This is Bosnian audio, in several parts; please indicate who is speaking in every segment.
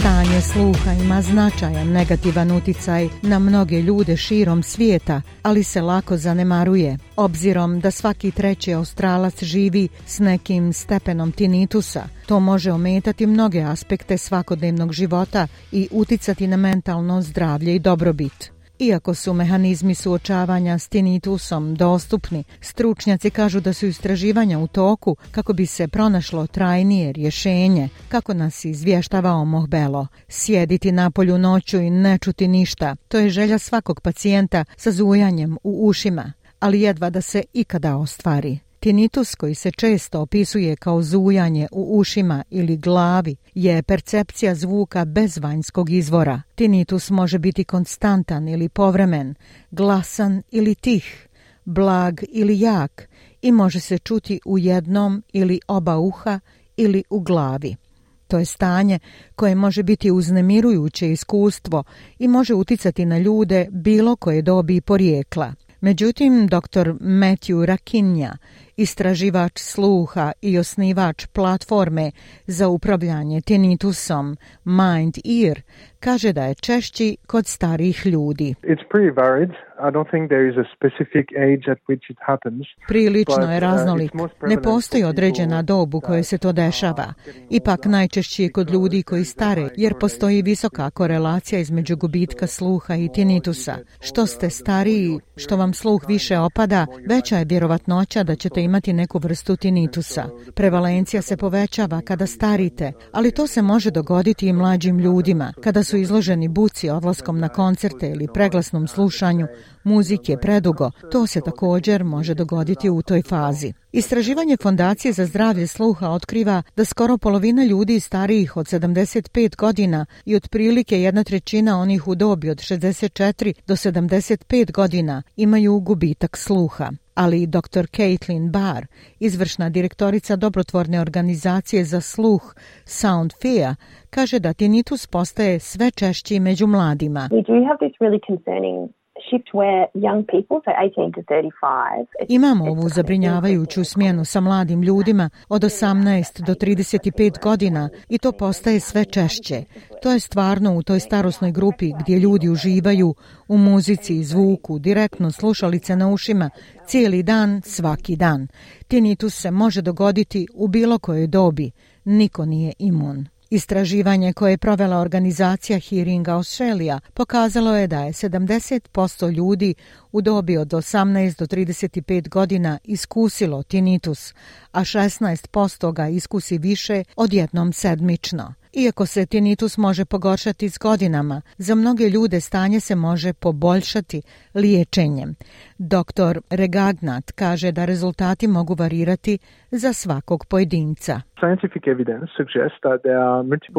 Speaker 1: Stanje sluha ima značajan negativan uticaj na mnoge ljude širom svijeta, ali se lako zanemaruje. Obzirom da svaki treći Australac živi s nekim stepenom tinitusa, to može ometati mnoge aspekte svakodnevnog života i uticati na mentalno zdravlje i dobrobit. Iako su mehanizmi suočavanja s tinitusom dostupni, stručnjaci kažu da su istraživanja u toku kako bi se pronašlo trajnije rješenje, kako nas izvještavao Mohbelo. Sjediti na polju noću i ne čuti ništa, to je želja svakog pacijenta sa zujanjem u ušima, ali jedva da se ikada ostvari. Tinitus koji se često opisuje kao zujanje u ušima ili glavi je percepcija zvuka bez vanjskog izvora. Tinitus može biti konstantan ili povremen, glasan ili tih, blag ili jak i može se čuti u jednom ili oba uha ili u glavi. To je stanje koje može biti uznemirujuće iskustvo i može uticati na ljude bilo koje dobi i porijekla. Međutim, dr. Matthew Rakinja istraživač sluha i osnivač platforme za upravljanje tinitusom Mind Ear, kaže da je češći kod starijih ljudi.
Speaker 2: Prilično je raznolik. Ne postoji određena dob u kojoj se to dešava. Ipak najčešći je kod ljudi koji stare, jer postoji visoka korelacija između gubitka sluha i tinitusa. Što ste stariji, što vam sluh više opada, veća je vjerovatnoća da ćete imati neku vrstu tinitusa. Prevalencija se povećava kada starite, ali to se može dogoditi i mlađim ljudima, kada su izloženi buci odlaskom na koncerte ili preglasnom slušanju, muzike predugo, to se također može dogoditi u toj fazi. Istraživanje Fondacije za zdravlje sluha otkriva da skoro polovina ljudi starijih od 75 godina i otprilike jedna trećina onih u dobi od 64 do 75 godina imaju gubitak sluha ali i dr. Caitlin Barr, izvršna direktorica dobrotvorne organizacije za sluh Sound fear kaže da tinitus postaje sve češći među mladima.
Speaker 3: Imamo ovu zabrinjavajuću smjenu sa mladim ljudima od 18 do 35 godina i to postaje sve češće. To je stvarno u toj starosnoj grupi gdje ljudi uživaju u muzici, zvuku, direktno slušalice na ušima, cijeli dan, svaki dan. Tinitus se može dogoditi u bilo kojoj dobi. Niko nije imun. Istraživanje koje je provela organizacija Hearing Australia pokazalo je da je 70% ljudi u dobi od 18 do 35 godina iskusilo tinnitus, a 16% ga iskusi više od jednom sedmično. Iako se tinnitus može pogoršati s godinama, za mnoge ljude stanje se može poboljšati liječenjem. Dr. Regagnat kaže da rezultati mogu varirati za svakog pojedinca.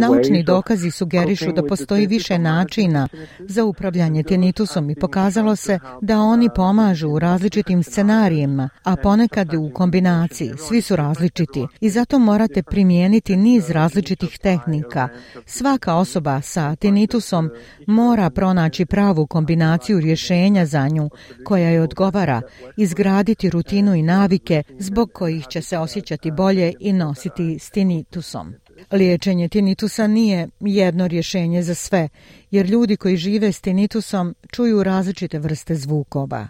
Speaker 4: Naučni dokazi sugerišu da postoji više načina za upravljanje tinitusom i pokazalo se da oni pomažu u različitim scenarijima, a ponekad u kombinaciji, svi su različiti i zato morate primijeniti niz različitih tehnika. Svaka osoba sa tinitusom mora pronaći pravu kombinaciju rješenja za nju koja je odgovara, izgraditi rutinu i navike zbog kojih će se osjećati bolje i nositi s tinitusom. Liječenje tinitusa nije jedno rješenje za sve, jer ljudi koji žive s tinitusom čuju različite vrste zvukova.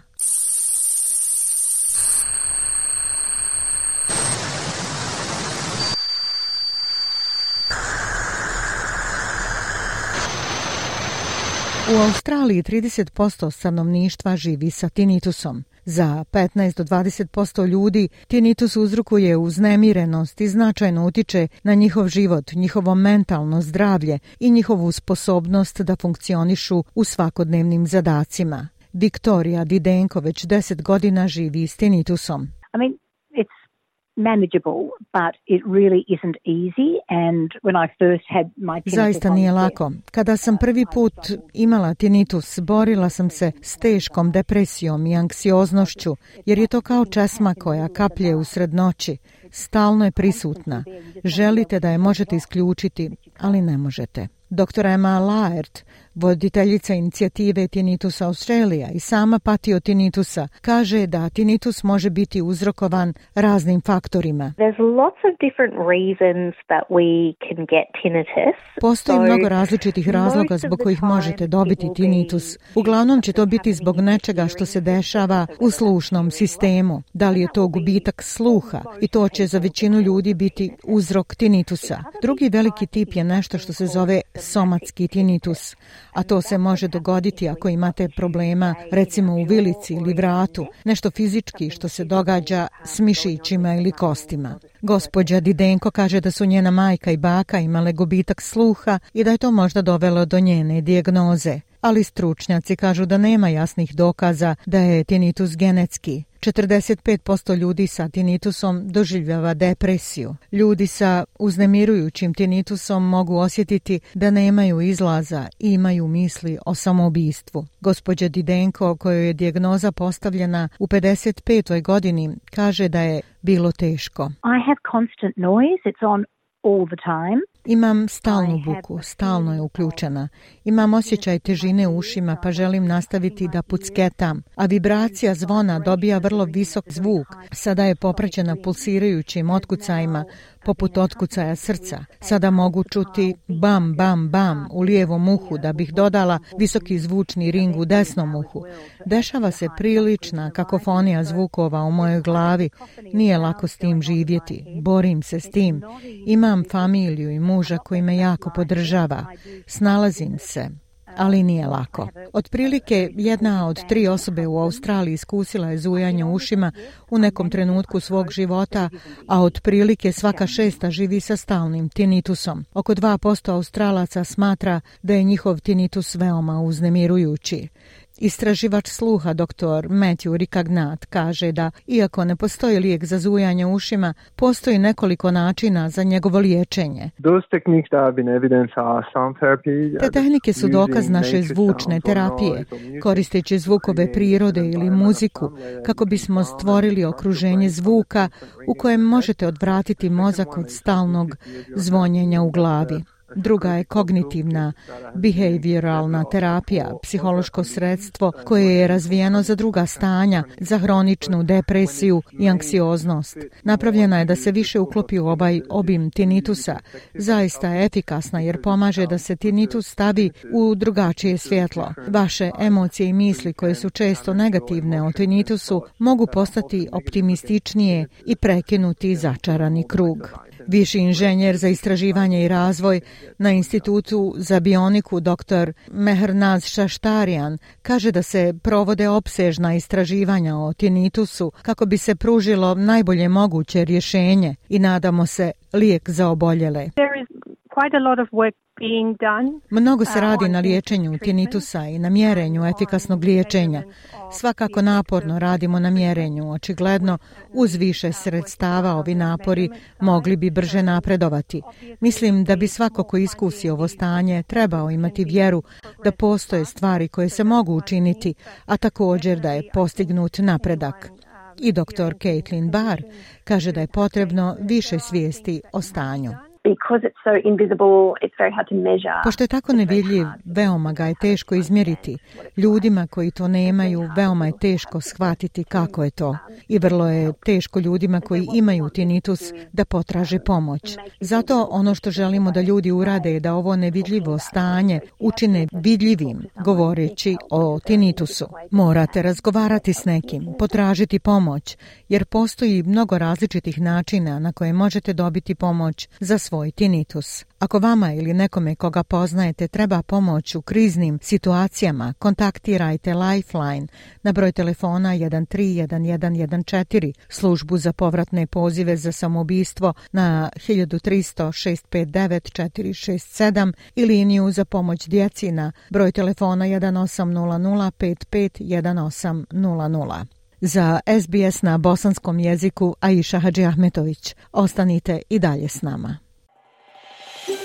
Speaker 4: U Australiji 30% stanovništva živi sa tinitusom. Za 15 do 20% ljudi tinitus uzrukuje uznemirenost i značajno utiče na njihov život, njihovo mentalno zdravlje i njihovu sposobnost da funkcionišu u svakodnevnim zadacima. Viktorija Didenko već 10 godina živi s tinitusom
Speaker 5: manageable, but it really isn't easy. And when I first had my Zaista nije lako. Kada sam uh, prvi put imala tinnitus, borila sam se s teškom depresijom i anksioznošću, jer je to kao česma koja kaplje u srednoći. noći stalno je prisutna. Želite da je možete isključiti, ali ne možete. Doktora Emma Laert, voditeljica inicijative Tinnitus Australia i sama pati od tinitusa, kaže da tinnitus može biti uzrokovan raznim faktorima.
Speaker 6: Postoji mnogo različitih razloga zbog kojih možete dobiti tinitus. Uglavnom će to biti zbog nečega što se dešava u slušnom sistemu. Da li je to gubitak sluha i to će za većinu ljudi biti uzrok tinitusa. Drugi veliki tip je nešto što se zove somatski tinitus, a to se može dogoditi ako imate problema recimo u vilici ili vratu, nešto fizički što se događa s mišićima ili kostima. Gospođa Didenko kaže da su njena majka i baka imale gubitak sluha i da je to možda dovelo do njene dijagnoze. Ali stručnjaci kažu da nema jasnih dokaza da je tinitus genetski, 45% ljudi sa tinitusom doživljava depresiju. Ljudi sa uznemirujućim tinitusom mogu osjetiti da nemaju izlaza i imaju misli o samoubistvu. Gospođa Didenko, kojoj je dijagnoza postavljena u 55. godini, kaže da je bilo teško. I have constant noise, it's
Speaker 7: on all the time. Imam stalnu buku, stalno je uključena. Imam osjećaj težine u ušima pa želim nastaviti da pucketam, a vibracija zvona dobija vrlo visok zvuk. Sada je popraćena pulsirajućim otkucajima poput otkucaja srca. Sada mogu čuti bam, bam, bam u lijevom uhu da bih dodala visoki zvučni ring u desnom uhu. Dešava se prilična kakofonija zvukova u mojoj glavi. Nije lako s tim živjeti. Borim se s tim. Imam familiju i muža koji me jako podržava. Snalazim se ali nije lako. Otprilike jedna od tri osobe u Australiji iskusila je zujanje ušima u nekom trenutku svog života, a otprilike svaka šesta živi sa stalnim tinitusom. Oko 2% Australaca smatra da je njihov tinitus veoma uznemirujući. Istraživač sluha dr. Matthew Rikagnat kaže da, iako ne postoji lijek za zujanje ušima, postoji nekoliko načina za njegovo liječenje. Uh,
Speaker 8: Te tehnike su dokaz naše zvučne terapije, koristeći zvukove prirode ili muziku, kako bismo stvorili okruženje zvuka u kojem možete odvratiti mozak od stalnog zvonjenja u glavi druga je kognitivna behavioralna terapija, psihološko sredstvo koje je razvijeno za druga stanja, za hroničnu depresiju i anksioznost. Napravljena je da se više uklopi u ovaj obim tinitusa. Zaista je efikasna jer pomaže da se tinitus stavi u drugačije svjetlo. Vaše emocije i misli koje su često negativne o tinitusu mogu postati optimističnije i prekinuti začarani krug viši inženjer za istraživanje i razvoj na Institutu za bioniku dr. Mehrnaz Šaštarijan kaže da se provode opsežna istraživanja o tinitusu kako bi se pružilo najbolje moguće rješenje i nadamo se lijek za oboljele.
Speaker 9: Mnogo se uh, radi na liječenju tinitusa i na mjerenju uh, efikasnog liječenja. Svakako naporno uh, radimo na mjerenju. Očigledno, uz više sredstava ovi napori mogli bi brže napredovati. Mislim da bi svako ko iskusi ovo stanje trebao imati vjeru da postoje stvari koje se mogu učiniti, a također da je postignut napredak. I dr. Caitlin Barr kaže da je potrebno više svijesti o stanju.
Speaker 10: Pošto je tako nevidljiv, veoma ga je teško izmjeriti. Ljudima koji to nemaju, veoma je teško shvatiti kako je to. I vrlo je teško ljudima koji imaju tinnitus da potraže pomoć. Zato ono što želimo da ljudi urade je da ovo nevidljivo stanje učine vidljivim, govoreći o tinitusu. Morate razgovarati s nekim, potražiti pomoć, jer postoji mnogo različitih načina na koje možete dobiti pomoć za svoje svoj tinitus. Ako vama ili nekome koga poznajete treba pomoć u kriznim situacijama, kontaktirajte Lifeline na broj telefona 131114, službu za povratne pozive za samoubistvo na 1300 659 467 i liniju za pomoć djeci na broj telefona 1800551800. Za SBS na bosanskom jeziku Aisha Hadži Ahmetović. Ostanite i dalje s nama.